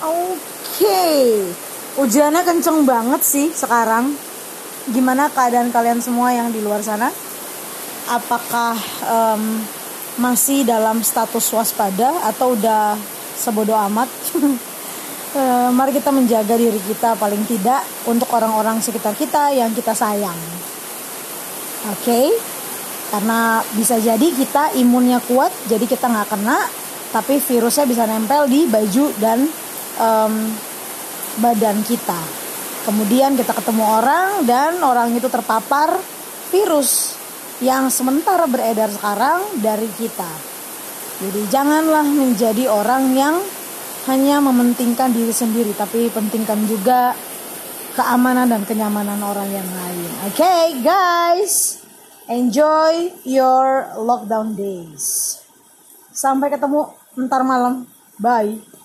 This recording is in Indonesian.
Oke, hujannya kenceng banget sih sekarang. Gimana keadaan kalian semua yang di luar sana? Apakah em, masih dalam status waspada atau udah sebodoh amat? Eh, mari kita menjaga diri kita paling tidak untuk orang-orang sekitar kita yang kita sayang. Oke, karena bisa jadi kita imunnya kuat, jadi kita nggak kena, tapi virusnya bisa nempel di baju dan em, badan kita. Kemudian kita ketemu orang dan orang itu terpapar virus yang sementara beredar sekarang dari kita. Jadi janganlah menjadi orang yang hanya mementingkan diri sendiri, tapi pentingkan juga keamanan dan kenyamanan orang yang lain. Oke, okay, guys, enjoy your lockdown days. Sampai ketemu ntar malam. Bye.